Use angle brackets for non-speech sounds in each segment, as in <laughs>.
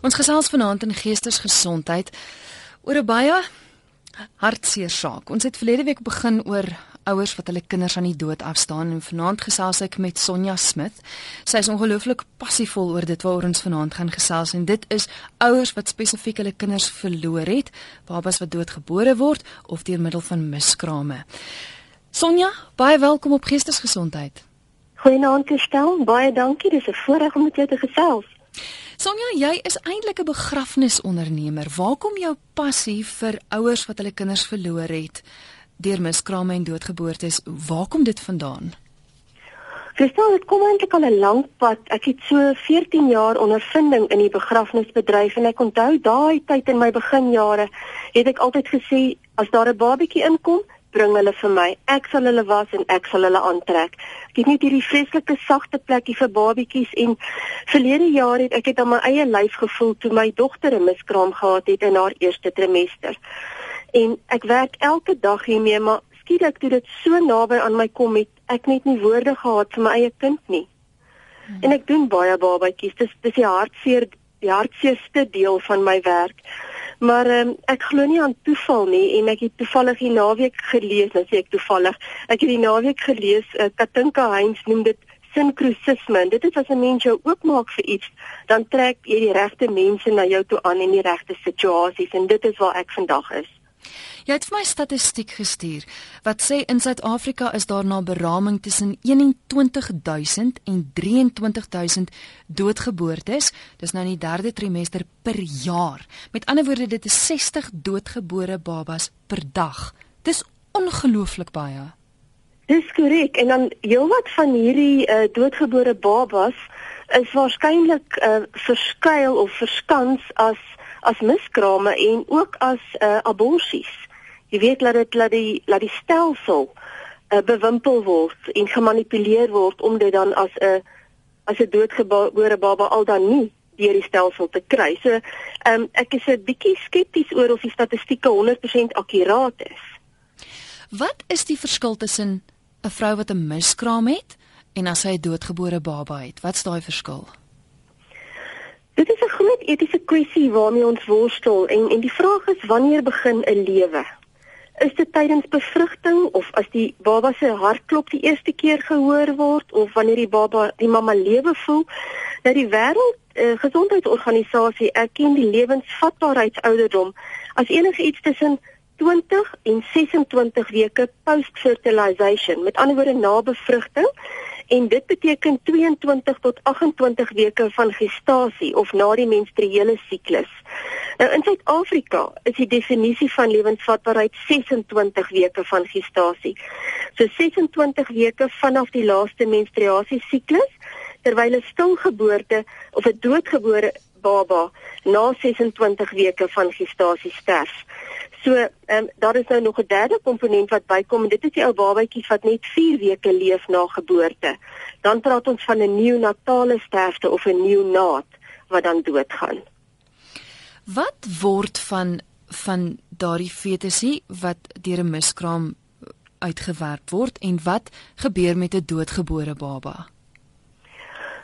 Ons gesels vanaand in geestesgesondheid oor 'n baie hartseer saak. Ons het verlede week begin oor ouers wat hulle kinders aan die dood afstaan en vanaand gesels ek met Sonja Smith. Sy is ongelooflik passievol oor dit waaroor ons vanaand gaan gesels en dit is ouers wat spesifiek hulle kinders verloor het, babas wat doodgebore word of deur middel van miskrame. Sonja, baie welkom op Geestesgesondheid. Goeienaand, Kristel. Baie dankie. Dis 'n voorreg om met jou te gesels. Sonja, jy is eintlik 'n begrafnisondernemer. Waar kom jou passie vir ouers wat hulle kinders verloor het deur miskrame en doodgeboortes? Waar kom dit vandaan? Verstaan, dit kom eintlik al 'n lang pad. Ek het so 14 jaar ondervinding in die begrafnisbedryf en ek onthou daai tyd in my beginjare het ek altyd gesê as daar 'n babatjie inkom, bring hulle vir my. Ek sal hulle was en ek sal hulle aantrek. Ek het net hierdie vreeslike sagte plekkie vir babatjies en verlede jaar het ek dit aan my eie lyf gevoel toe my dogter 'n miskraam gehad het in haar eerste trimester. En ek werk elke dag hiermee, maar skielik toe dit so naby aan my kom het ek net nie woorde gehad vir my eie kind nie. En ek doen baie babatjies. Dis dis die hartseer die hartseerste deel van my werk. Maar um, ek glo nie aan toeval nie en ek het toevallig die naweek gelees, nou sê ek toevallig, ek het die naweek gelees, uh, Katinka Heinz noem dit sinkrosisme. Dit is as 'n mens jou oopmaak vir iets, dan trek jy die regte mense na jou toe aan in die regte situasies en dit is waar ek vandag is. Jy het vir my statistiek gestuur wat sê in Suid-Afrika is daar na beraming tussen 21000 en 23000 doodgeboortes, dis nou in die derde trimester per jaar. Met ander woorde dit is 60 doodgebore babas per dag. Dis ongelooflik baie. Dis korrek en dan heelwat van hierdie uh, doodgebore babas is waarskynlik uh, verskuil of verskans as as miskrame en ook as uh, aborsies. Jy weet dat dit laat die laat die stelsel uh, bewimpel word en gemanipuleer word om dit dan as 'n as 'n doodgebore baba al dan nie deur die stelsel te kry. So, ehm um, ek is 'n bietjie skepties oor of die statistieke 100% akkuraat is. Wat is die verskil tussen 'n vrou wat 'n miskraam het en as sy 'n doodgebore baba het? Wat's daai verskil? Dit is 'n groot etiese kwessie waarmee ons worstel en en die vraag is wanneer begin 'n lewe? Is dit tydens bevrugting of as die baba se hartklop die eerste keer gehoor word of wanneer die baba die mamma lewe voel? Dat die wêreld uh, gesondheidsorganisasie erken die lewensvatbaarheidsouderdom as enige iets tussen 20 en 26 weke post fertilization met ander woorde na bevrugting en dit beteken 22 tot 28 weke van gestasie of na die menstruele siklus. Nou in Suid-Afrika is die definisie van lewensvatbaarheid 26 weke van gestasie. So 26 weke vanaf die laaste menstruasie siklus terwyl 'n stilgeboorte of 'n doodgebore baba na 26 weke van gestasie sterf. So, ehm um, daar is nou nog 'n derde komponent wat bykom en dit is die ou babatjies wat net 4 weke leef na geboorte. Dan praat ons van 'n neonatale sterfte of 'n neonaat wat dan doodgaan. Wat word van van daardie fetusie wat deur 'n miskraam uitgewerk word en wat gebeur met 'n doodgebore baba?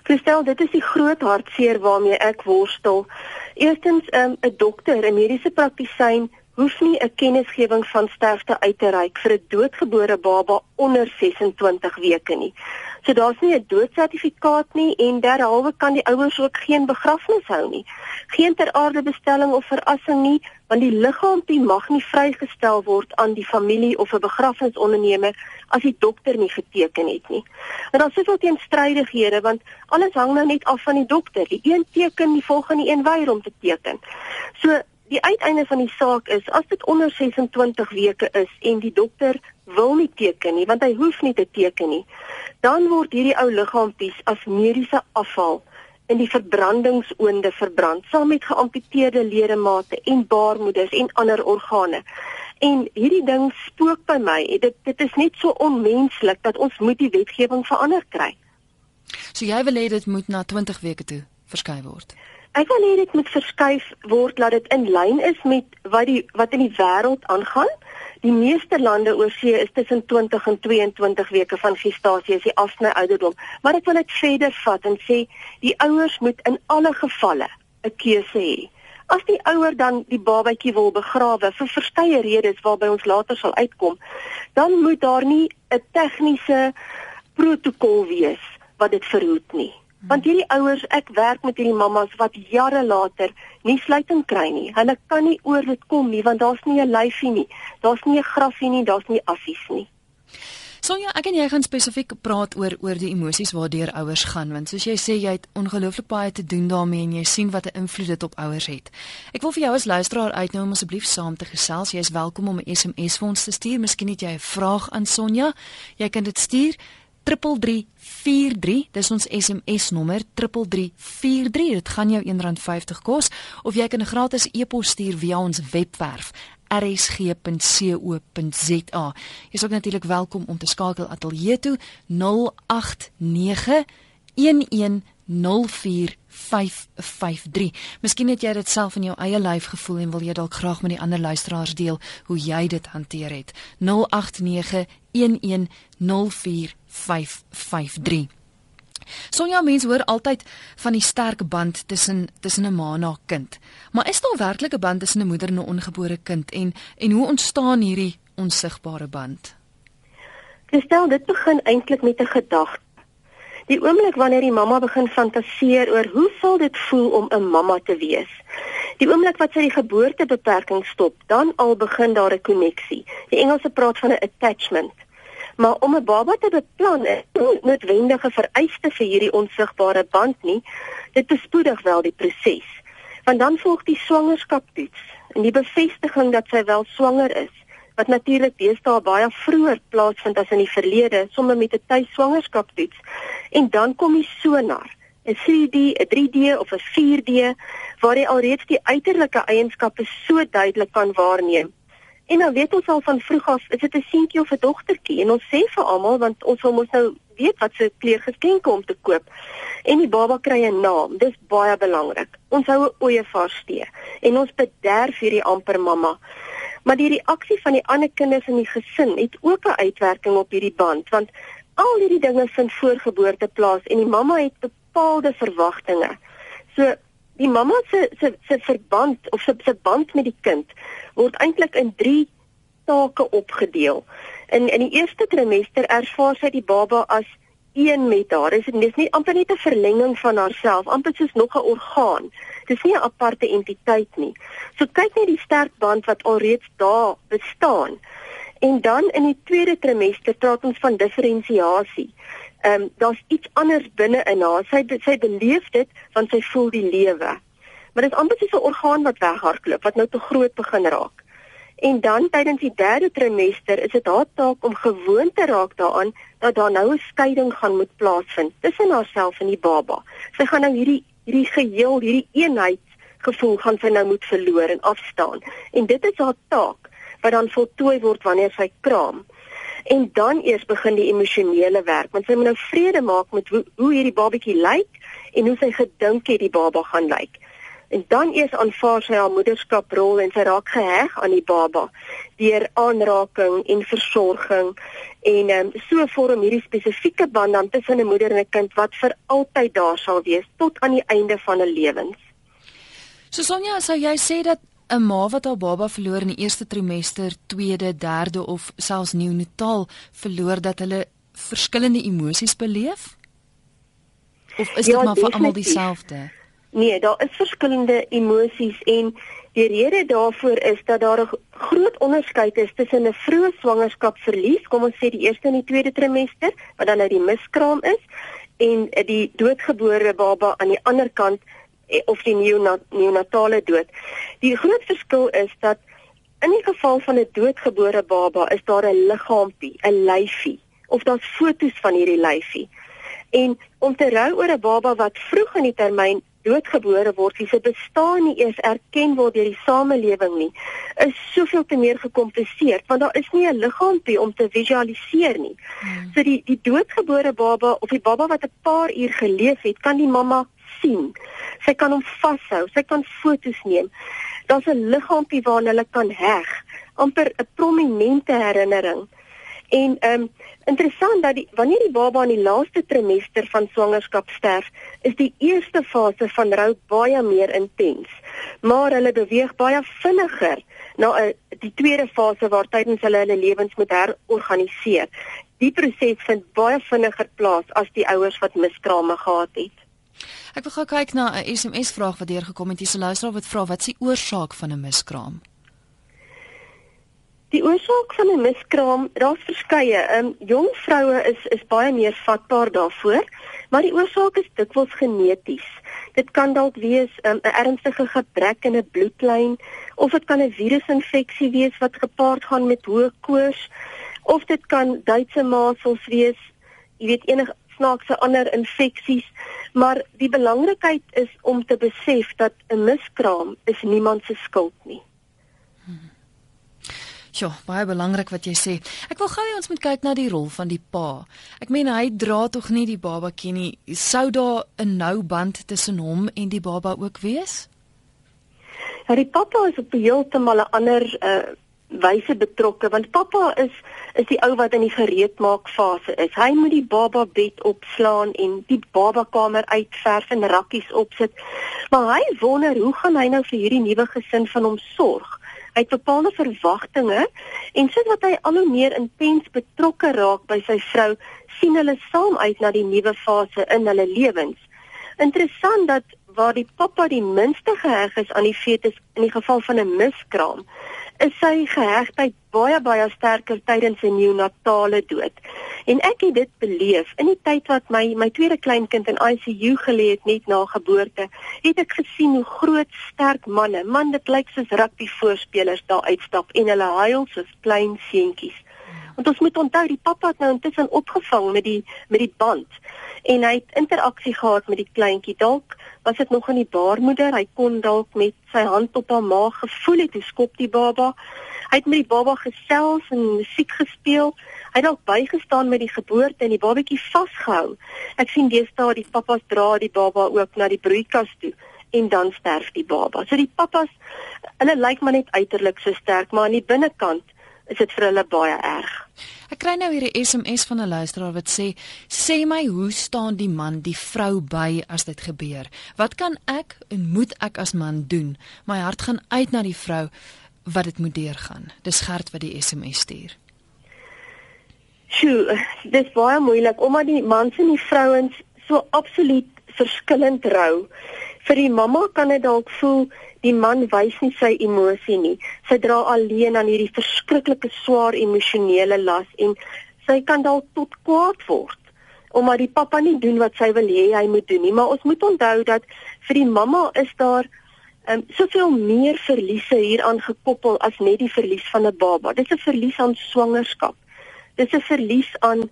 Verstel, dit is die groot hartseer waarmee ek worstel. Eerstens, ehm, 'n um, dokter, 'n mediese praktisyn hoef nie 'n kennisgewing van sterfte uit te reik vir 'n doodgebore baba onder 26 weke nie. So daar's nie 'n doodsertifikaat nie en derhalwe kan die ouers ook geen begrafnis hou nie. Geen ter aarde bestelling of verassing nie, want die liggaampie mag nie vrygestel word aan die familie of 'n begrafnisondernemer as die dokter nie geteken het nie. En daar's soveel teenstrydighede want alles hang nou net af van die dokter. Die een teken, die volgende een weier om te teken. So die uiteinde van die saak is as dit onder 26 weke is en die dokter wil nie teken nie want hy hoef nie te teken nie dan word hierdie ou liggaampies as mediese afval in die verbrandingsoonde verbrand saam met geamputeerde ledemate en baarmoeders en ander organe. En hierdie ding spook by my dit dit is net so onmenslik dat ons moet die wetgewing verander kry. So jy wil hê dit moet na 20 weke toe verskuif word Ek wil hê dit moet verskuif word dat dit in lyn is met wat die wat in die wêreld aangaan. Die meeste lande oor see is tussen 20 en 22 weke van gestasie as die afsny ouderdom. Maar ek wil dit verder vat en sê die ouers moet in alle gevalle 'n keuse hê. As die ouer dan die babatjie wil begrawe vir verskeie redes waarby ons later sal uitkom, dan moet daar nie 'n tegniese protokol wees wat dit verhoed nie. Want hierdie ouers, ek werk met hierdie mammas wat jare later nie sluiting kry nie. Hulle kan nie oor dit kom nie want daar's nie 'n lyfie nie. Daar's nie 'n grafie nie, daar's nie affies nie. Sonja, ek en jy gaan spesifiek praat oor oor die emosies waardeur ouers gaan want soos jy sê jy het ongelooflik baie te doen daarmee en jy sien wat 'n invloed dit op ouers het. Ek wil vir jou as luisteraar uitnooi om asseblief saam te gesels. Jy is welkom om 'n SMS vir ons te stuur. Miskien het jy 'n vraag aan Sonja. Jy kan dit stuur 3343 dis ons SMS nommer 3343 dit gaan jou R1.50 kos of jy kan 'n gratis e-pos stuur via ons webwerf rsg.co.za. Jy's ook natuurlik welkom om te skakel ateljee toe 089 1104553. Miskien het jy dit self in jou eie lyf gevoel en wil jy dalk graag met die ander luisteraars deel hoe jy dit hanteer het. 089 1104553. Sonja mens hoor altyd van die sterk band tussen tussen 'n ma en haar kind. Maar is daar werklik 'n band tussen 'n moeder en 'n ongebore kind en en hoe ontstaan hierdie onsigbare band? Gestel dit begin eintlik met 'n gedagte. Die oomblik wanneer die mamma begin fantaseer oor hoe sal dit voel om 'n mamma te wees. Die oomblik wat sy die geboortebeperking stop, dan al begin daar 'n koneksie. Die Engelse praat van 'n attachment. Maar om 'n baba te beplan is noodwendige vereiste vir hierdie onsigbare band nie. Dit bespoedig wel die proses. Want dan volg die swangerskaptoets en die bevestiging dat sy wel swanger is, wat natuurlik deesdae baie vroeër plaasvind as in die verlede, sommer met 'n tuisswangerskaptoets. En dan kom die sonar, 'n 3D, 'n 3D of 'n 4D waar jy alreeds die uiterlike eienskappe so duidelik kan waarneem En nou weet ons al van vroeg af, is dit 'n seentjie of 'n dogtertjie en ons sê vir almal want ons wil mos nou weet wat se kleergeskenke om te koop. En die baba kry 'n naam. Dis baie belangrik. Ons hou 'n oeye vasstee en ons bederf hierdie amper mamma. Maar die reaksie van die ander kinders in die gesin het ook 'n uitwerking op hierdie band want al hierdie dinge vind voor geboorte plaas en die mamma het bepaalde verwagtinge. So die mamma se se se verband of se se band met die kind word eintlik in 3 take opgedeel. In in die eerste trimester ervaar sy die baba as een met haar. Dit is nie amper net 'n verlenging van haarself, amper soos nog 'n orgaan. Dis nie 'n aparte entiteit nie. So kyk net die sterk band wat alreeds daar bestaan. En dan in die tweede trimester praat ons van diferensiasie ehm um, daar's iets anders binne in haar. Sy sy beleef dit want sy voel die lewe. Maar dit is amper soos 'n orgaan wat weghardloop wat nou te groot begin raak. En dan tydens die derde trimester is dit haar taak om gewoon te raak daaraan dat daar nou 'n skeiding gaan moet plaasvind tussen haarself en die baba. Sy gaan nou hierdie hierdie geheel, hierdie eenheid gevoel gaan sy nou moet verloor en afstaan. En dit is haar taak wat dan voltooi word wanneer sy kraam en dan eers begin die emosionele werk want sy moet nou vrede maak met hoe, hoe hierdie babatjie lyk en hoe sy gedink het die baba gaan lyk en dan eers aanvaar sy haar moederskaprol en sy raak geheg aan die baba deur aanraking en versorging en um, so vorm hierdie spesifieke band dan tussen 'n moeder en 'n kind wat vir altyd daar sal wees tot aan die einde van 'n lewens. So Sonja, sou jy sê dat 'n ma wat haar baba verloor in die eerste trimester, tweede, derde of selfs neonatal verloor dat hulle verskillende emosies beleef? Of is dit ja, maar vir almal dieselfde? Nee, daar is verskillende emosies en die rede daarvoor is dat daar 'n groot onderskeid is tussen 'n vroeë swangerskapverlies, kom ons sê die eerste en die tweede trimester, wat dan nou die miskraam is, en die doodgebore baba aan die ander kant Eh, of die neonatale dood. Die groot verskil is dat in die geval van 'n doodgebore baba is daar 'n liggaampie, 'n lyfie of daar's fotos van hierdie lyfie. En om te rou oor 'n baba wat vroeg in die termyn doodgebore word, wie se bestaan nie eers erken word deur die samelewing nie, is soveel te meer gekompliseer want daar is nie 'n liggaampie om te visualiseer nie. Hmm. So die die doodgebore baba of die baba wat 'n paar uur geleef het, kan die mamma sien. Sy kan hom vashou, sy kan foto's neem. Daar's 'n liggaampie waarna hulle kan heg, amper 'n prominente herinnering. En ehm um, interessant dat die wanneer die baba in die laaste trimester van swangerskap sterf, is die eerste fase van rou baie meer intens. Maar hulle beweeg baie vinniger na 'n uh, die tweede fase waar tydens hulle hulle lewens moet herorganiseer. Die proses vind baie vinniger plaas as die ouers wat miskrame gehad het. Ek wil gou kyk na 'n SMS vraag wat deurgekom het. Hier se luisteraar wat vra wat is die oorsaak van 'n miskraam? Die oorsaak van 'n miskraam, daar's verskeie. Ehm um, jong vroue is is baie meer vatbaar daarvoor, maar die oorsaak is dikwels geneties. Dit kan dalk wees ehm, 'n um, ernstige gebrek in 'n bloedlyn of dit kan 'n virusinfeksie wees wat gepaard gaan met hoë koors of dit kan Duitse masels wees. Jy weet enige snaakse ander infeksies, maar die belangrikheid is om te besef dat 'n miskraam is niemand se skuld nie. Ja, baie belangrik wat jy sê. Ek wil gou hê ons moet kyk na die rol van die pa. Ek meen hy dra tog nie die babatjie nie. Sou daar 'n nou band tussen hom en die baba ook wees? Ja, die pappa is op 'n heeltemal 'n ander uh wyse betrokke want pappa is is die ou wat in die gereedmaak fase is. Hy moet die baba bed opslaan en die baba kamer uitverf en rakkies opsit. Maar hy wonder hoe gaan hy nou vir hierdie nuwe gesin van hom sorg? Hy het bepaalde verwagtinge en soos wat hy al hoe meer intens betrokke raak by sy vrou, sien hulle saam uit na die nuwe fase in hulle lewens. Interessant dat waar die pappa die minste geheg is aan die fetus in die geval van 'n miskraam, is sy gehegtheid baie baie sterker tydens 'n neonatale dood. En ek het dit beleef in die tyd wat my my tweede kleinkind in ICU gelê het net na geboorte, het ek gesien hoe groot sterk manne, man dit lyk soos rugby voorspelers daar uitstap en hulle huil soos klein seentjies. Want ons moet onthou die pappa het nou intussen opgevang met die met die band en hy het interaksie gehad met die kleintjie. Dalk was dit nog in die baarmoeder. Hy kon dalk met sy hand op haar maag gevoel het hoe skop die baba. Hy het met die baba gesels en musiek gespeel. Hy het dalk bygestaan met die geboorte en die babatjie vasgehou. Ek sien deesdae die pappas dra die baba ook na die broeikas toe en dan sterf die baba. So die pappas hulle lyk maar net uiterlik so sterk, maar aan die binnekant is dit vir hulle baie erg. Ek kry nou hier 'n SMS van 'n luisteraar wat sê: "Sê my, hoe staan die man die vrou by as dit gebeur? Wat kan ek en moet ek as man doen? My hart gaan uit na die vrou wat dit moet deurgaan." Dis Gert wat die SMS stuur. Sjoe, dis baie moeilik omdat die mans en die vrouens so absoluut verskillend rou. Vir die mamma kan dit dalk voel die man wys nie sy emosie nie. Sy dra alleen aan hierdie verskriklike swaar emosionele las en sy kan dalk tot kwaad word omdat die pappa nie doen wat sy wil hê hy moet doen nie. Maar ons moet onthou dat vir die mamma is daar um, soveel meer verliese hieraan gekoppel as net die verlies van 'n baba. Dis 'n verlies aan swangerskap. Dis 'n verlies aan 'n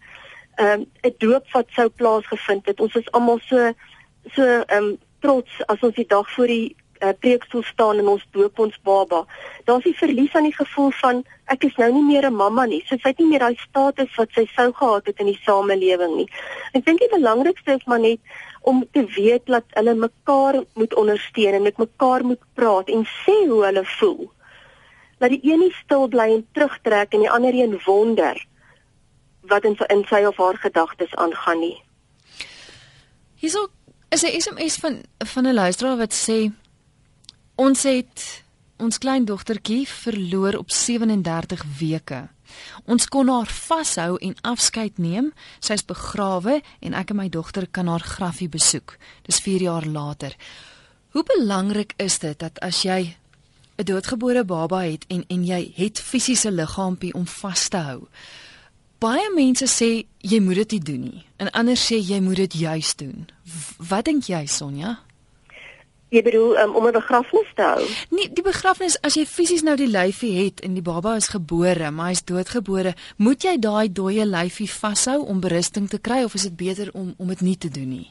um, doop wat sou plaasgevind het. Ons is almal so so ehm um, trots as ons die dag voor die uh, preekstoel staan en ons doop ons baba. Daar's die verlies aan die gevoel van ek is nou nie meer 'n mamma nie. So sy het nie meer daai status wat sy sou gehad het in die samelewing nie. Ek dink die belangrikste is maar net om te weet dat hulle mekaar moet ondersteun en met mekaar moet praat en sê hoe hulle voel. Dat die een nie stil bly en terugtrek en die ander een wonder wat in in sy of haar gedagtes aangaan nie. Hierso is 'n SMS van van 'n luisteraar wat sê Ons het ons kleindogtertjie verloor op 37 weke. Ons kon haar vashou en afskeid neem. Sy's begrawe en ek en my dogter kan haar grafie besoek. Dis 4 jaar later. Hoe belangrik is dit dat as jy 'n doodgebore baba het en en jy het fisiese liggaampie om vas te hou. Baie mense sê jy moet dit nie doen nie. En ander sê jy moet dit juis doen. Wat dink jy, Sonja? Jy bedoel um, om 'n begrafnis te hou? Nee, die begrafnis as jy fisies nou die lyfie het en die baba is gebore, maar hy's doodgebore, moet jy daai dooie lyfie vashou om berusting te kry of is dit beter om om dit nie te doen nie?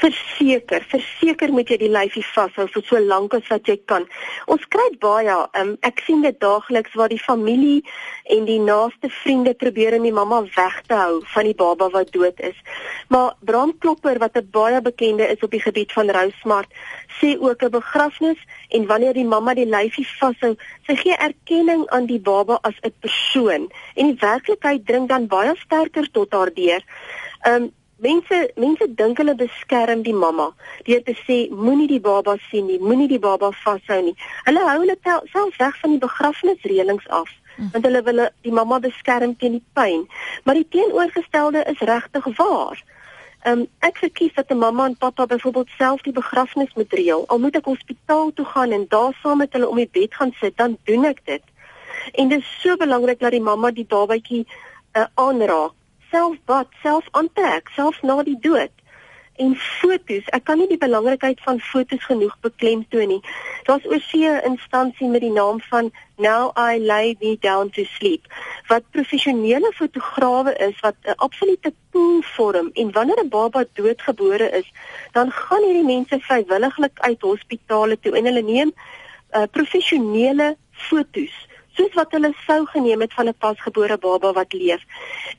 Verseker, verseker moet jy die lyfie vashou vir so lank as wat jy kan. Ons kry baie, um, ek sien dit daagliks waar die familie en die naaste vriende probeer om die mamma weg te hou van die baba wat dood is. Maar Bram Klopper wat 'n baie bekende is op die gebied van rousmart, sê ook 'n begrafnis en wanneer die mamma die lyfie vashou, sy gee erkenning aan die baba as 'n persoon en die werklikheid dring dan baie sterker tot haar deur. Um mense mense dink hulle beskerm die mamma deur te sê moenie die baba sien nie, moenie die baba vashou nie. Hulle hou hulle self weg van die begrafnisreëlings af hm. want hulle wil die mamma beskerm teen die pyn. Maar die teenoorgestelde is regtig waar. Um, ek verkies dat 'n mamma en pappa byvoorbeeld self die begrafnis moet reël. Al moet ek hospitaal toe gaan en daar saam met hulle om die bed gaan sit, dan doen ek dit. En dit is so belangrik dat die mamma die babatjie uh, aanraak self bad, self aantrek, selfs na die dood. En fotos, ek kan nie die belangrikheid van fotos genoeg beklemtoon nie. Daar's oorsee 'n instansie met die naam van Now I Lay Me Down to Sleep wat professionele fotograwe is wat 'n absolute pool vorm en wanneer 'n baba doodgebore is, dan gaan hierdie mense vrywilliglik uit hospitale toe en hulle neem uh, professionele fotos soos wat hulle sou geneem het van 'n pasgebore baba wat leef.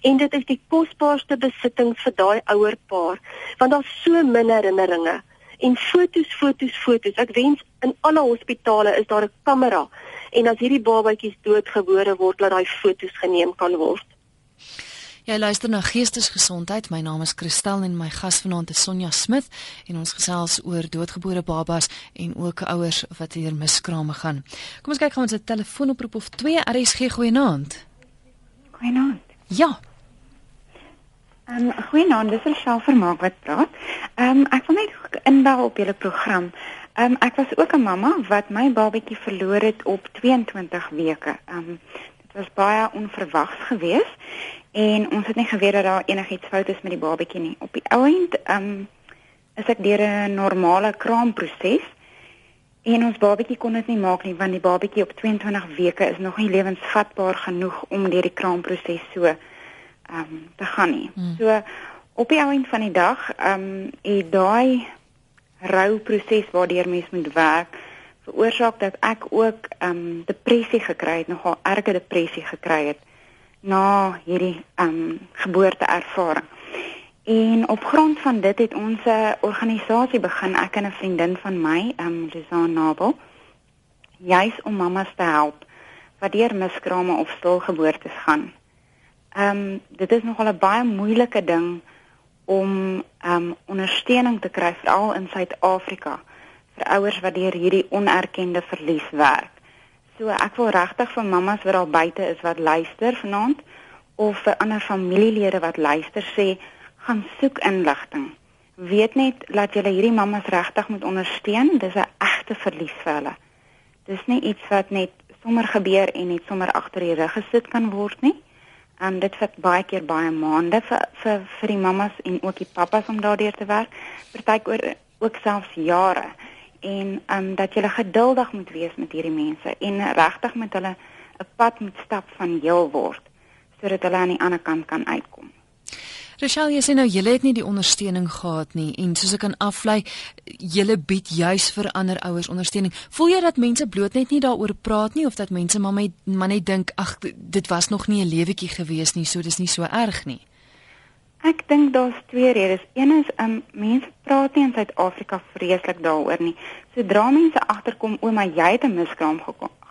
En dit is die kosbaarste besitting vir daai ouer paar, want daar's so min herinneringe en fotos, fotos, fotos. Ek wens in alle hospitale is daar 'n kamera en as hierdie babatjies doodgebore word, laat daai fotos geneem kan word. Jy luister na Geestesgesondheid. My naam is Christel en my gas vanaand is Sonja Smit en ons gesels oor doodgebore babas en ook ouers wat hier miskrame gaan. Kom ons kyk gou ons 'n telefoonoproep of 2 RSG goeienaand. Goeienaand. Ja. Ehm um, goeienaand, dis Rochelle Vermaak wat praat. Ehm um, ek wil net inbou op julle program. Ehm um, ek was ook 'n mamma wat my babatjie verloor het op 22 weke. Ehm um, dit was baie onverwags geweest en ons het nie geweet dat daar enigiets fout is met die babatjie nie. Op die ouend um is ek deur 'n normale kraamproses en ons babatjie kon dit nie maak nie want die babatjie op 22 weke is nog nie lewensvatbaar genoeg om deur die kraamproses so um te gaan nie. Hmm. So op die ouend van die dag um het daai rouproses waardeur mens moet werk veroorsaak dat ek ook um depressie gekry het, nogal erge depressie gekry het na hierdie um geboorteervaring. En op grond van dit het ons 'n organisasie begin, ek en 'n vriendin van my, um Lizaan Nabel, juis om mammas te help wat deur miskrame of stilgeboortes gaan. Um dit is nogal 'n baie moeilike ding om um ondersteuning te kry veral in Suid-Afrika vir ouers wat deur hierdie onerkende verlies werk. So ek wil regtig vir mammas wat daar buite is wat luister vanaand of vir ander familielede wat luister sê gaan soek inligting. Weet net dat jy hierdie mammas regtig moet ondersteun. Dis 'n egte verlies vir hulle. Dis nie iets wat net sommer gebeur en net sommer agter die rug gesit kan word nie. En dit vat baie keer baie maande vir vir vir die mammas en ook die pappas om daardeur te werk. Partykeer ook selfs jare en um dat jy geduldig moet wees met hierdie mense en regtig met hulle 'n pad moet stap van heel word sodat hulle aan die ander kant kan uitkom. Rochelle, jy sê nou julle het nie die ondersteuning gehad nie en soos ek kan aflei, julle bied juis vir ander ouers ondersteuning. Voel jy dat mense bloot net nie daaroor praat nie of dat mense maar net dink ag dit was nog nie 'n lewetjie gewees nie, so dis nie so erg nie. Ek dink daar's twee redes. Een is um mense praat nie in Suid-Afrika vreeslik daaroor nie. Sodra mense agterkom ouma jy het 'n miskraam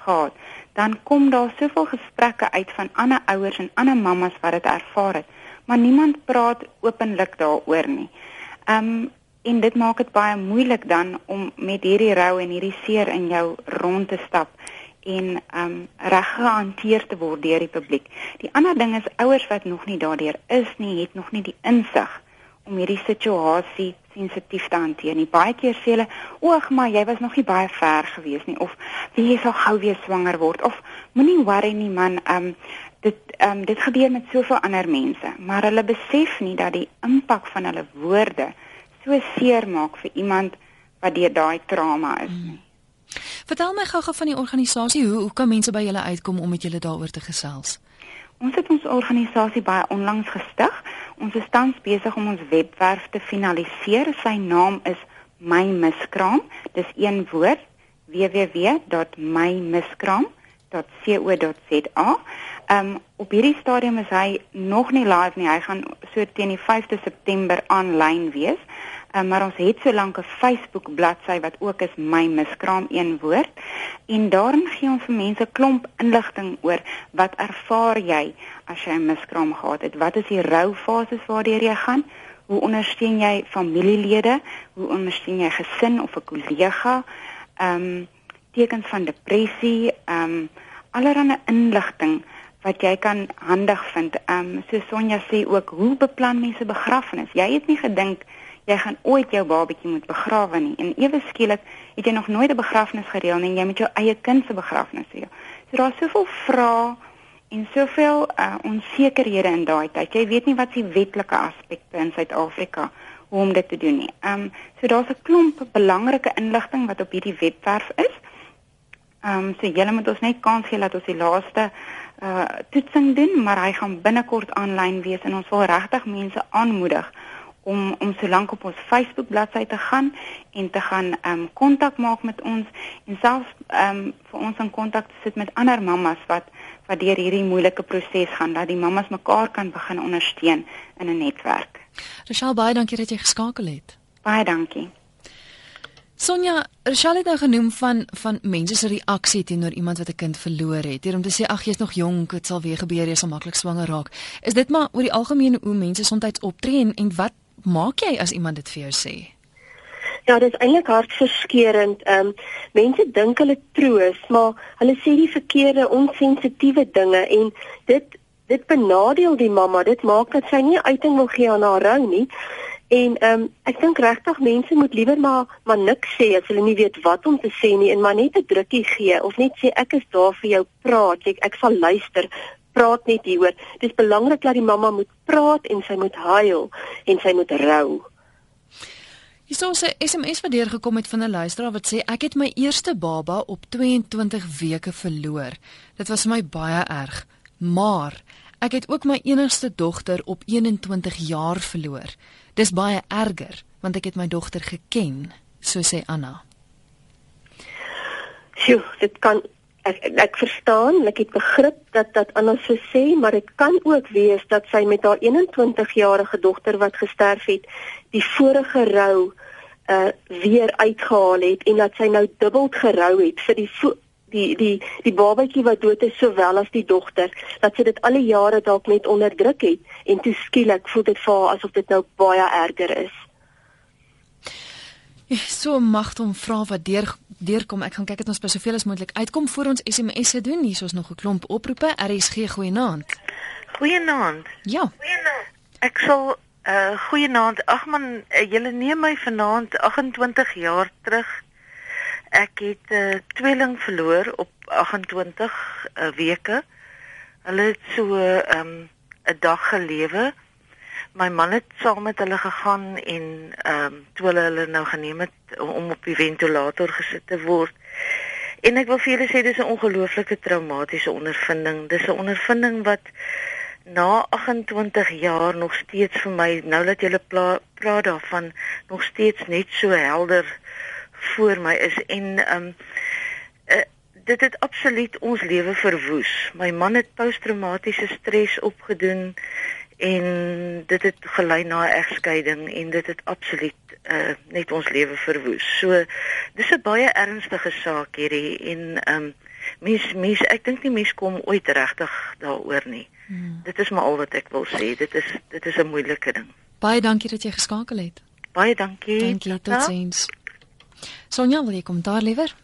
gehad, dan kom daar soveel gesprekke uit van ander ouers en ander mammas wat dit ervaar het, maar niemand praat openlik daaroor nie. Um en dit maak dit baie moeilik dan om met hierdie rou en hierdie seer in jou rond te stap en um reg gehanteer te word deur die publiek. Die ander ding is ouers wat nog nie daardeur is nie, het nog nie die insig om hierdie situasie sensitief te hanteer nie. Baie keer sê hulle, "Oeg, maar jy was nog nie baie ver gewees nie" of "Jy sal gou weer swanger word" of "Moenie worry nie man, um dit um dit gebeur met soveel ander mense." Maar hulle besef nie dat die impak van hulle woorde so seer maak vir iemand wat deur daai trauma is nie. Vertel my gou-gou van die organisasie. Hoe hoe kan mense by julle uitkom om met julle daaroor te gesels? Ons het ons organisasie baie onlangs gestig. Ons is tans besig om ons webwerf te finaliseer. Sy naam is My Miskraam. Dis een woord www.mymiskraam.co.za. Um op hierdie stadium is hy nog nie live nie. Hy gaan so teen die 5de September aanlyn wees. Um, maar ons het so lank 'n Facebook bladsy wat ook is my miskraam een woord en daarin gee ons vir mense klomp inligting oor wat ervaar jy as jy 'n miskraam gehad het? Wat is die roufases waardeur jy gaan? Hoe ondersteun jy familielede? Hoe ondersteun jy gesin of 'n kollega? Ehm um, tekens van depressie, ehm um, allerlei inligting wat jy kan handig vind. Ehm um, so Sonja sê ook hoe beplan mense begrafnis? Jy het nie gedink jy gaan ooit jou babatjie moet begrawe nie en ewe skielik het jy nog nooit 'n begrafnis gereël nie en jy moet jou eie kind se begrafnis reël. So daar's soveel vrae en soveel uh, onsekerhede in daai tyd. Jy weet nie wat die wetlike aspekte in Suid-Afrika hoe om dit te doen nie. Ehm um, so daar's 'n klomp belangrike inligting wat op hierdie webwerf is. Ehm um, so julle moet ons net kans gee dat ons die laaste uh toetsing doen, maar hy gaan binnekort aanlyn wees en ons wil regtig mense aanmoedig om om so lank op ons Facebook bladsy te gaan en te gaan ehm um, kontak maak met ons en selfs ehm um, vir ons in kontak te sit met ander mammas wat wat deur hierdie moeilike proses gaan dat die mammas mekaar kan begin ondersteun in 'n netwerk. Rochelle baie dankie dat jy geskakel het. Baie dankie. Sonja, Rochelle het nou genoem van van mense se reaksie teenoor iemand wat 'n kind verloor het. Hier om te sê ag jy's nog jonk, dit sal weer gebeur, jy sal maklik swanger raak. Is dit maar oor die algemeen hoe mense soms optree en en wat maak jy as iemand dit vir jou sê? Ja, dit is eintlik hartverskeurende. Ehm um, mense dink hulle troos, maar hulle sê die verkeerde, onsensitiewe dinge en dit dit benadeel die mamma. Dit maak dat sy nie uiting wil gee aan haar rou nie. En ehm um, ek dink regtig mense moet liewer maar maar niks sê as hulle nie weet wat om te sê nie en maar net 'n drukkie gee of net sê ek is daar vir jou praat. Ek ek sal luister praat net hieroor. Dit is belangrik dat die mamma moet praat en sy moet huil en sy moet rou. Hier sou sy SMS wat deurgekom het van 'n luisteraar wat sê ek het my eerste baba op 22 weke verloor. Dit was vir my baie erg, maar ek het ook my enigste dogter op 21 jaar verloor. Dis baie erger want ek het my dogter geken, so sê Anna. Sjoe, dit kan ek ek verstaan, ek het begrip dat dat Anna so sê, maar dit kan ook wees dat sy met haar 21-jarige dogter wat gesterf het, die vorige rou uh weer uitgehaal het en dat sy nou dubbel gerou het vir die die die die babatjie wat dood is sowel as die dogter dat sy dit al die jare dalk net onderdruk het en toe skielik voel dit vir haar asof dit nou baie erger is. So magte om vra wat deur deurkom. Ek gaan kyk dat ons by soveel as moontlik uitkom voor ons SMS'e doen. Hier is ons nog 'n klomp oproepe. RSG goeienaand. Goeienaand. Ja. Goeienaand. Ek sal uh goeienaand. Ag man, uh, julle neem my vanaand 28 jaar terug. Ek het 'n uh, tweeling verloor op 28 uh, weke. Hulle het so 'n um, 'n dag gelewe my man het saam met hulle gegaan en ehm um, toe hulle hulle nou geneem het om op die ventilator gesit te word. En ek wil vir julle sê dis 'n ongelooflike traumatiese ondervinding. Dis 'n ondervinding wat na 28 jaar nog steeds vir my nou dat jy praat daarvan nog steeds net so helder voor my is en ehm um, uh, dit het absoluut ons lewe verwoes. My man het posttraumatiese stres opgedoen en dit het gelei na 'n egskeiding en dit het absoluut uh, net ons lewe verwoes. So dis 'n baie ernstige saak hierdie en ehm um, mens mens ek dink nie mens kom ooit regtig daaroor nie. Hmm. Dit is maar al wat ek wil sê. Dit is dit is 'n moeilike ding. Baie dankie dat jy geskakel het. Baie dankie. Dankie totsiens. Sonja, wil jy kom daar liewer?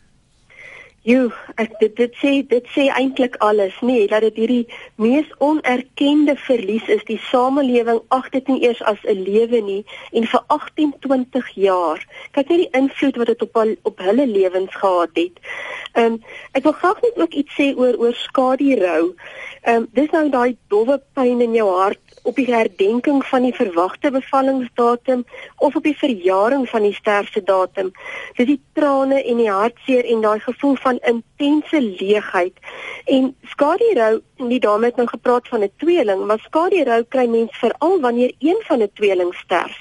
Jo, ek dit dit sê dit sê eintlik alles, nê, nee, dat dit hierdie mees onerkende verlies is. Die samelewing ag dit nie eers as 'n lewe nie en vir 18, 20 jaar. Kyk net die invloed wat dit op al, op hulle lewens gehad het. Ehm um, ek wil graag net ook iets sê oor oor skadu rou. Ehm um, dis nou daai dowwe pyn in jou hart op die herdenking van die verwagte bevallingsdatum of op die verjaring van die sterftedatum. Dis die trane en die hartseer en daai gevoel van intense leegheid. En skadu-rou, die dame het nou gepraat van 'n tweeling, maar skadu-rou kry mens veral wanneer een van 'n tweeling sterf.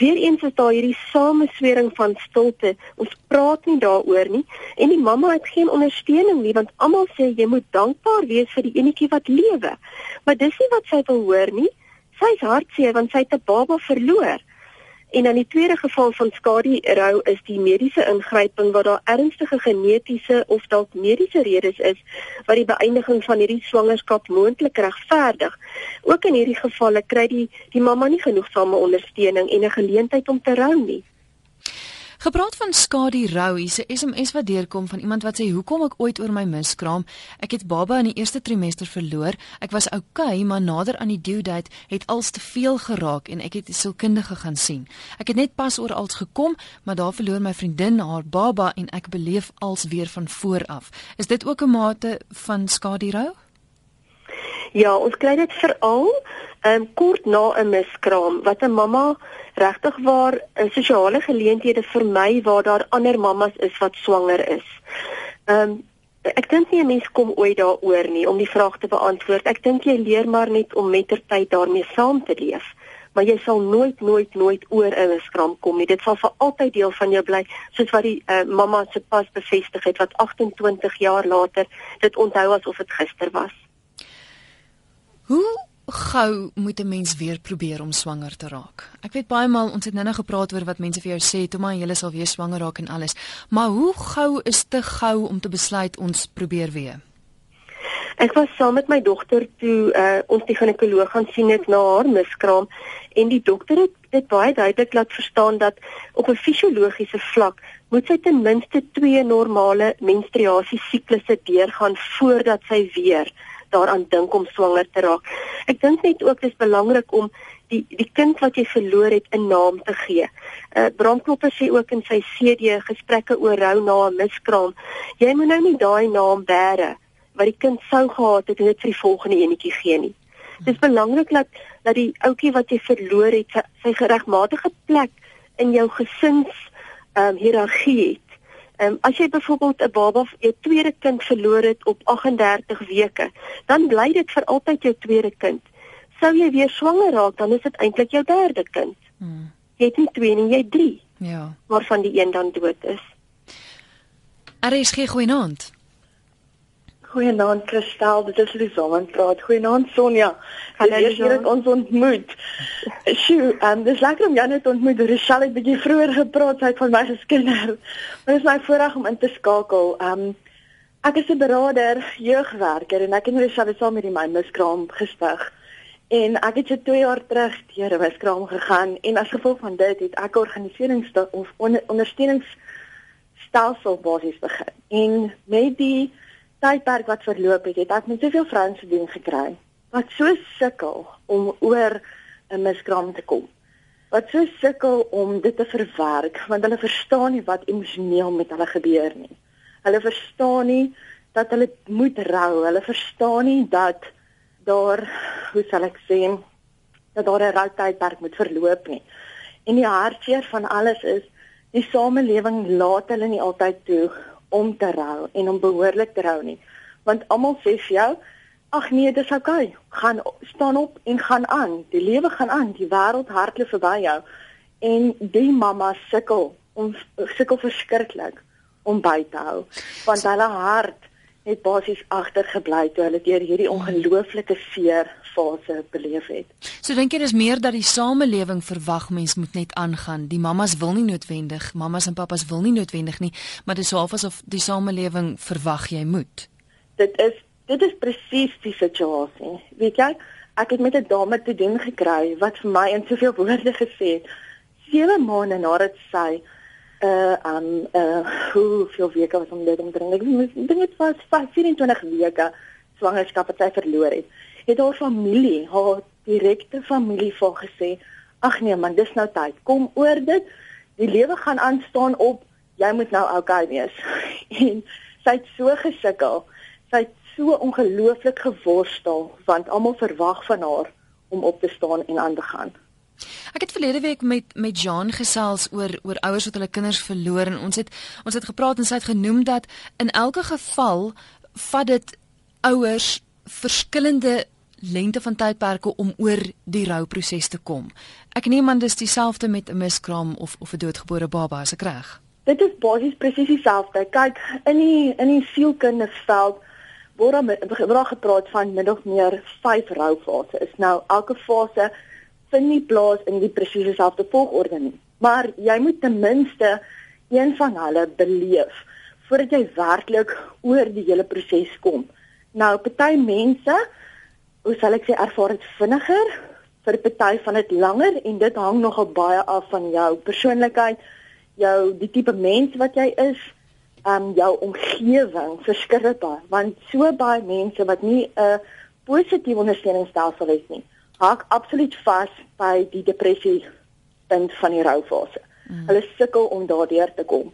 Weereens is daar hierdie sameswering van stilte. Ons praat nie daaroor nie en die mamma het geen ondersteuning nie want almal sê jy moet dankbaar wees vir die enetjie wat lewe. Maar dis nie wat sy wil hoor nie. Sy is hartseer want sy het 'n baba verloor. En dan die tweede geval van skadu-rou is die mediese ingryping waar daar ernstige genetiese of dalk mediese redes is wat die beëindiging van hierdie swangerskap moontlik regverdig. Ook in hierdie gevalle kry die die mamma nie genoegsame ondersteuning en 'n geleentheid om te rou nie. Gepraat van skadu rou, hier's 'n SMS wat deurkom van iemand wat sê hoekom ek ooit oor my miskraam. Ek het baba in die eerste trimester verloor. Ek was okay, maar nader aan die due date het als te veel geraak en ek het 'n sielkundige gaan sien. Ek het net pas oor als gekom, maar daar verloor my vriendin haar baba en ek beleef als weer van voor af. Is dit ook 'n mate van skadu rou? Ja, ons kry dit veral um, kort na 'n miskraam wat 'n mamma regtig waar 'n sosiale geleenthede vermy waar daar ander mammas is wat swanger is. Ehm um, ek dink nie 'n mens kom ooit daaroor nie om die vraag te beantwoord. Ek dink jy leer maar net om met ter tyd daarmee saam te leef. Maar jy sal nooit nooit nooit oor 'n miskraam kom nie. Dit sal vir altyd deel van jou bly, soos wat die uh, mamma se pas bevestig het wat 28 jaar later dit onthou asof dit gister was. Hoe gou moet 'n mens weer probeer om swanger te raak? Ek weet baie maal ons het nou-nou gepraat oor wat mense vir jou sê, toe maar jy sal weer swanger raak en alles. Maar hoe gou is te gou om te besluit ons probeer weer? Ek was saam met my dogter toe uh, ons die ginekoloog gaan sien het na haar miskraam en die dokter het dit baie duidelik laat verstaan dat op 'n fisiologiese vlak moet sy ten minste 2 normale menstruasie siklusse deurgaan voordat sy weer daaraan dink om swanger te raak. Ek dink net ook dis belangrik om die die kind wat jy verloor het 'n naam te gee. Uh Bram Klopper sê ook in sy CD gesprekke oor rou na 'n miskraam, jy moet nou nie daai naam bære wat die kind sou gehad het en dit vir die volgende enetjie gee nie. Dis belangrik dat dat die ouetjie wat jy verloor het sy, sy geregmatige plek in jou gesins ehm um, hiërargie het. Ehm um, as jy byvoorbeeld 'n baba, jou tweede kind verloor het op 38 weke, dan bly dit vir altyd jou tweede kind. Sou jy weer swanger raak, dan is dit eintlik jou derde kind. Hmm. Jy het nie twee nie, jy het drie. Ja. Waarvan die een dan dood is. Er is geen goeie naam. Goeienaand Christel, dit is Lisanne wat praat. Goeienaand Sonja. Hallo hier het ons ontmoet. Sjoe, um, dis lekker om jou net ontmoet. Rochelle het bietjie vroeër gepraat uit van my geskinder. Maar dit is my voorreg om in te skakel. Um ek is 'n beraader, jeugwerker en ek en Rochelle het saam met die my miskraam gestig. En ek het so 2 jaar terug deur 'n miskraam gegaan en as gevolg van dit het ek organiserings of ondersteuningsstelsel basies begin. En met die tydperk wat verloop het, het ek net soveel vrouens te doen gekry wat so sukkel om oor 'n miskraam te kom. Wat so sukkel om dit te verwerk want hulle verstaan nie wat emosioneel met hulle gebeur nie. Hulle verstaan nie dat hulle moet rou. Hulle verstaan nie dat daar, hoe sal ek sê, dat daar 'n routydperk moet verloop nie. En die hartseer van alles is die samelewing laat hulle nie altyd toe om te rou en om behoorlik te rou nie. Want almal sê vir jou, ag nee, dis oukei. Okay. Gaan staan op en gaan aan. Die lewe gaan aan. Die wêreld hardloop verby jou. En die mamma sukkel om sukkel verskriklik om by te hou. Want hulle hart het basies agtergebly toe hulle deur hierdie ongelooflike seer fase beleef het. So dink jy dis meer dat die samelewing verwag mens moet net aangaan. Die mammas wil nie noodwendig, mammas en pappas wil nie noodwendig nie, maar dis half asof die samelewing verwag jy moet. Dit is dit is presies die situasie. Weet jy, ek het met 'n dame te doen gekry wat vir my in soveel woorde gesê het. 7 maande nadat sy uh um uh hoe veel weke was om dit om te drink. Ek dink dit was 24 weke swangerskap wat sy verloor het. Het haar familie, haar direkte familie vir gesê, "Ag nee man, dis nou tyd. Kom oor dit. Die lewe gaan aanstaan op. Jy moet nou okay wees." <laughs> en Sy het so gesukkel. Sy het so ongelooflik geworstel want almal verwag van haar om op te staan en aan te gaan. Ek het verlede week met met Jean gesels oor oor ouers wat hulle kinders verloor en ons het ons het gepraat en sy het genoem dat in elke geval vat dit ouers verskillende lengte van tydperke om oor die rouproses te kom. Ek neem aan dis dieselfde met 'n miskraam of of 'n doodgebore baba as ek reg. Dit is basies presies dieselfde. Kyk, in die in die sielkindeveld word daar gepraat van min of meer 5 roufases. Nou elke fase vind nie plaas in die presies dieselfde volgorde nie. Maar jy moet ten minste een van hulle beleef voordat jy werklik oor die hele proses kom. Nou, party mense, hoe sal ek sê, ervaar dit vinniger, vir party van dit langer en dit hang nogal baie af van jou persoonlikheid, jou die tipe mens wat jy is, um jou omgewing verskillbaar, want so baie mense wat nie 'n positiewe ondersteuningsstelsel het nie, haak absoluut vas by die depressie punt van die roufase. Mm. Hulle sukkel om daardeur te kom.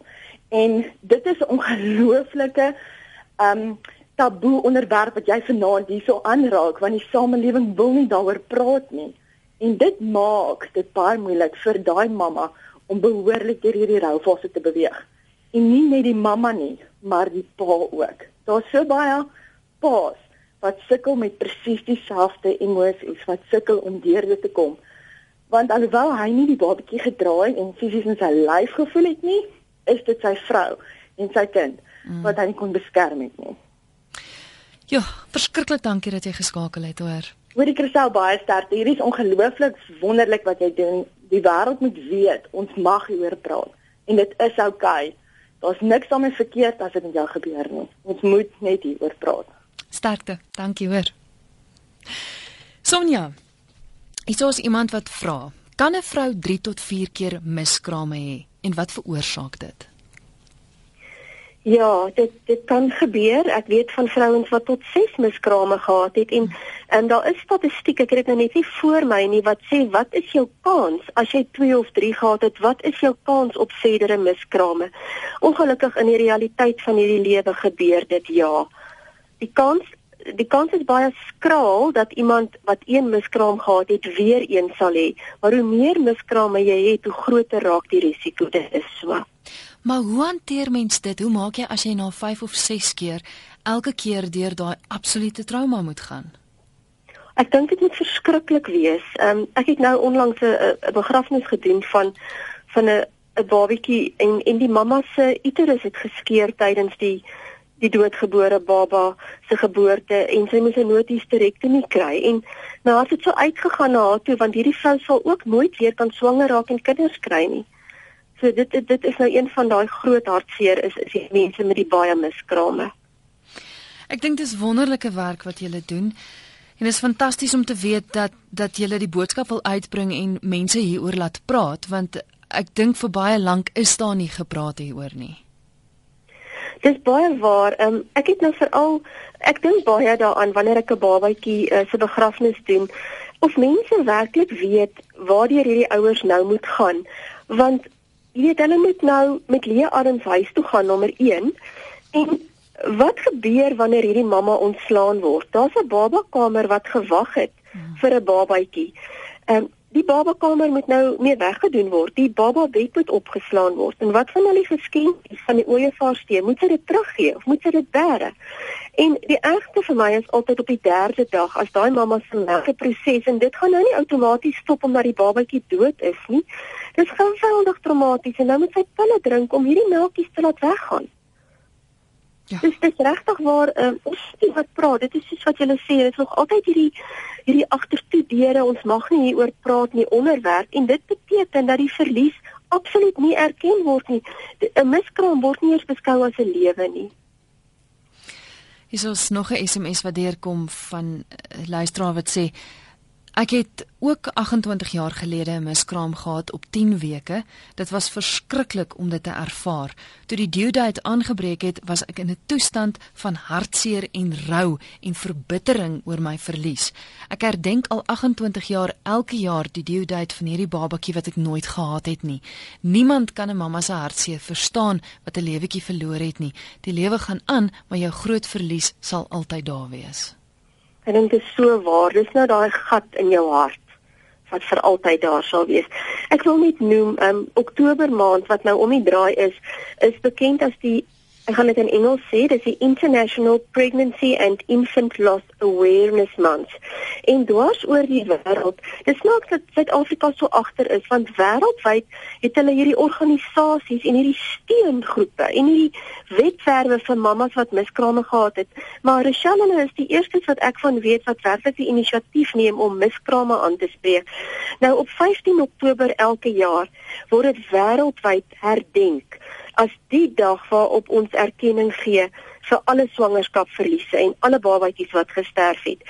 En dit is 'n ongelooflike um taboe onderwerp wat jy vanaand hierso aanraak want die samelewing wil nie daaroor praat nie. En dit maak dit baie moeilik vir daai mamma om behoorlik deur hierdie roufase te beweeg. En nie net die mamma nie, maar die pa ook. Daar's so baie pa's wat sukkel met presies dieselfde emosies, wat sukkel om deur dit te kom. Want alhoewel hy nie die babatjie gedraai en fisies in sy lyf gevoel het nie, is dit sy vrou en sy kind mm. wat hy kon beskerm het nie. Ja, verskriklik dankie dat jy geskakel het, hoor. Hoorie Christel baie sterk. Hierdie is ongelooflik wonderlik wat jy doen. Die wêreld moet weet ons mag hieroor praat en dit is oukei. Okay. Daar's niks daarmee verkeerd as dit met jou gebeur nie. Ons moet net hieroor praat. Sterkte. Dankie hoor. Sonja. Is ons iemand wat vra, kan 'n vrou 3 tot 4 keer miskrame hê en wat veroorsaak dit? Ja, dit dit kan gebeur. Ek weet van vrouens wat tot 6 miskrame gehad het en en daar is statistieke, ek het nou net nie voor my nie wat sê wat is jou kans as jy 2 of 3 gehad het, wat is jou kans op verdere miskrame? Ongelukkig in die realiteit van hierdie lewe gebeur dit ja die kans die kans is baie skraal dat iemand wat een miskraam gehad het weer een sal hê. Maar hoe meer miskrame jy het, hoe groter raak die risiko. Dit is so. Maar hoe hanteer mens dit? Hoe maak jy as jy na 5 of 6 keer elke keer deur daai absolute trauma moet gaan? Ek dink dit moet verskriklik wees. Um, ek het nou onlangs 'n begrafnis gedoen van van 'n 'n babatjie en en die mamma se uterus het geskeur tydens die die doodgebore baba se geboorte en sy moes 'n noodhysterektomie kry en nou het dit so uitgegaan na haar toe want hierdie vrou sal ook nooit weer kan swanger raak en kinders kry nie. So dit dit is nou een van daai groot hartseer is is die mense met die baie miskrame. Ek dink dis wonderlike werk wat julle doen. En dit is fantasties om te weet dat dat julle die boodskap wil uitbring en mense hieroor laat praat want ek dink vir baie lank is daar nie gepraat hieroor nie. Dis baie waar. Um, ek het nou veral ek dink baie daaraan wanneer ek 'n babatjie uh, se begrafnis doen of mense werklik weet waar hierdie ouers nou moet gaan want jy weet hulle moet nou met leë arms huis toe gaan nommer 1 en wat gebeur wanneer hierdie mamma ontslaan word? Daar's 'n babakamer wat gewag het hmm. vir 'n babatjie. Ehm um, Die babakamer moet nou mee weggedoen word. Die baba bed moet opgeslaan word. En wat van al die geskenkies van die ooievaarsteen? Moet sy dit teruggee of moet sy dit bære? En die ergste vir my is altyd op die derde dag as daai mamma se laaste proses en dit gaan nou nie outomaties stop omdat die babatjie dood is nie. Dis geweldig traumaties en nou moet sy pille drink om hierdie melktjies te laat weggaan. Ja. Dis dit regtig waar um, ons sien wat praat. Dit is soos wat julle sê, dit is nog altyd hierdie hierdie agtertoe deure. Ons mag nie hieroor praat nie onderwerp en dit beteken dat die verlies absoluut nie erken word nie. 'n Miskraam word nie eens beskou as 'n lewe nie. Hier is nog 'n SMS wat deurkom van 'n luisteraar wat sê Ek het ook 28 jaar gelede 'n miskraam gehad op 10 weke. Dit was verskriklik om dit te ervaar. Toe die due date aangebreek het, was ek in 'n toestand van hartseer en rou en verbittering oor my verlies. Ek herdenk al 28 jaar elke jaar die due date van hierdie babatjie wat ek nooit gehad het nie. Niemand kan 'n mamma se hartseer verstaan wat 'n lewetjie verloor het nie. Die lewe gaan aan, maar jou groot verlies sal altyd daar wees. Ek dink dit is so waar. Dis nou daai gat in jou hart wat vir altyd daar sal wees. Ek wil net noem, um Oktober maand wat nou om die draai is, is bekend as die ek gaan dit in Engels sê, dis die International Pregnancy and Infant Loss Awareness Month. En dwars oor die wêreld, dis nou dat Suid-Afrika so agter is want wêreldwyd het hulle hierdie organisasies en hierdie steungroepe en hierdie wetwerwe vir mammas wat miskrame gehad het. Maar Rochelle is die eerste wat ek van weet wat werklik die inisiatief neem om miskrame aan te spreek. Nou op 15 Oktober elke jaar word dit wêreldwyd herdenk as die dag waarop ons erkenning gee vir alle swangerskapverliese en alle babatjies wat gesterf het.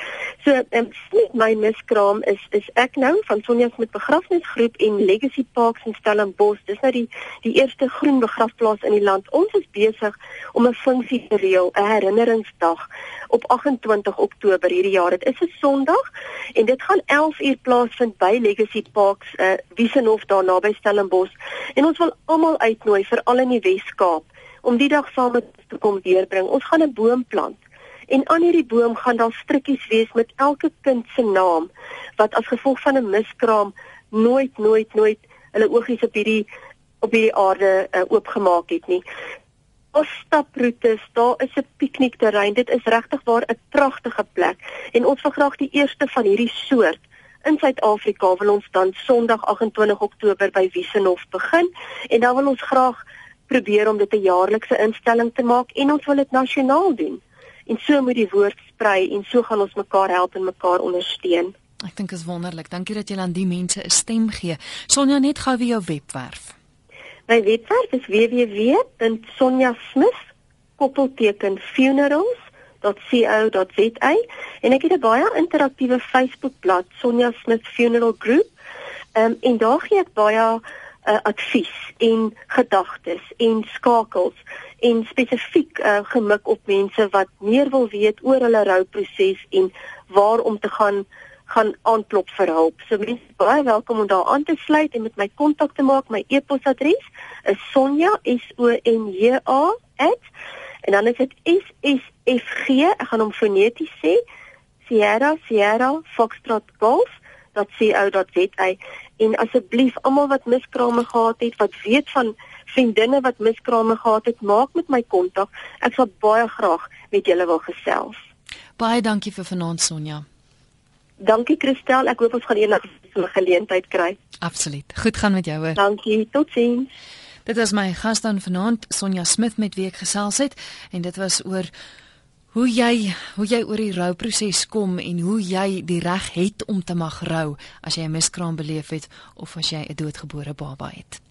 So um, my miskraam is is ek nou van Sonja se begrafnisgroep en Legacy Parks in Stellenbosch. Dis nou die die eerste groen begrafplaas in die land. Ons is besig om 'n funksie te reël, 'n herinneringsdag op 28 Oktober hierdie jaar. Dit is 'n Sondag en dit gaan 11 uur plaasvind by Legacy Parks, uh Wiesenhof daar naby Stellenbosch. En ons wil almal uitnooi vir al in die Wes-Kaap om die dag saam met ons te kom deurbring. Ons gaan 'n boom plant. En aan hierdie boom gaan daar strikkies wees met elke kind se naam wat as gevolg van 'n miskraam nooit nooit nooit hulle oogies op hierdie op hierdie aarde uh, oopgemaak het nie ons staproetes, daar is 'n piknikterrein. Dit is regtig waar 'n pragtige plek en ons wil graag die eerste van hierdie soort in Suid-Afrika wil ons dan Sondag 28 Oktober by Wiesenhof begin en dan wil ons graag probeer om dit 'n jaarlikse instelling te maak en ons wil dit nasionaal doen. En so moet die woord sprei en so gaan ons mekaar help en mekaar ondersteun. Ek dink is wonderlik. Dankie dat jy aan die mense 'n stem gee. Sonja net gou weer jou webwerf. My webwerf is www.sonjasmith.funerals.co.za en ek het 'n baie interaktiewe Facebookblad Sonja Smith Funeral Group. Um, en daar gee ek baie uh, advies en gedagtes en skakels en spesifiek uh, gemik op mense wat meer wil weet oor hulle rouproses en waar om te gaan gaan aanklop vir hulp. So mense baie welkom om daar aan te sluit en met my kontak te maak. My e-posadres is sonja s o n j a @ en dan is dit s s f g. Ek gaan hom foneties sê. Sierra Sierra Foxtrot Golf .co.za en asseblief almal wat miskrame gehad het, wat weet van vriendinne wat miskrame gehad het, maak met my kontak. Ek sal baie graag met julle wil gesels. Baie dankie vir vanaand Sonja. Dankie Christel, ek hoop ons gaan eendag 'n geleentheid kry. Absoluut. Goed gaan met jou hoor. Dankie. Totsiens. Dit is my gas dan vanaand Sonja Smit met wie ek gesels het en dit was oor hoe jy hoe jy oor die rouproses kom en hoe jy die reg het om te mag rou as jy 'n miskraam beleef het of as jy 'n doodgebore baba het.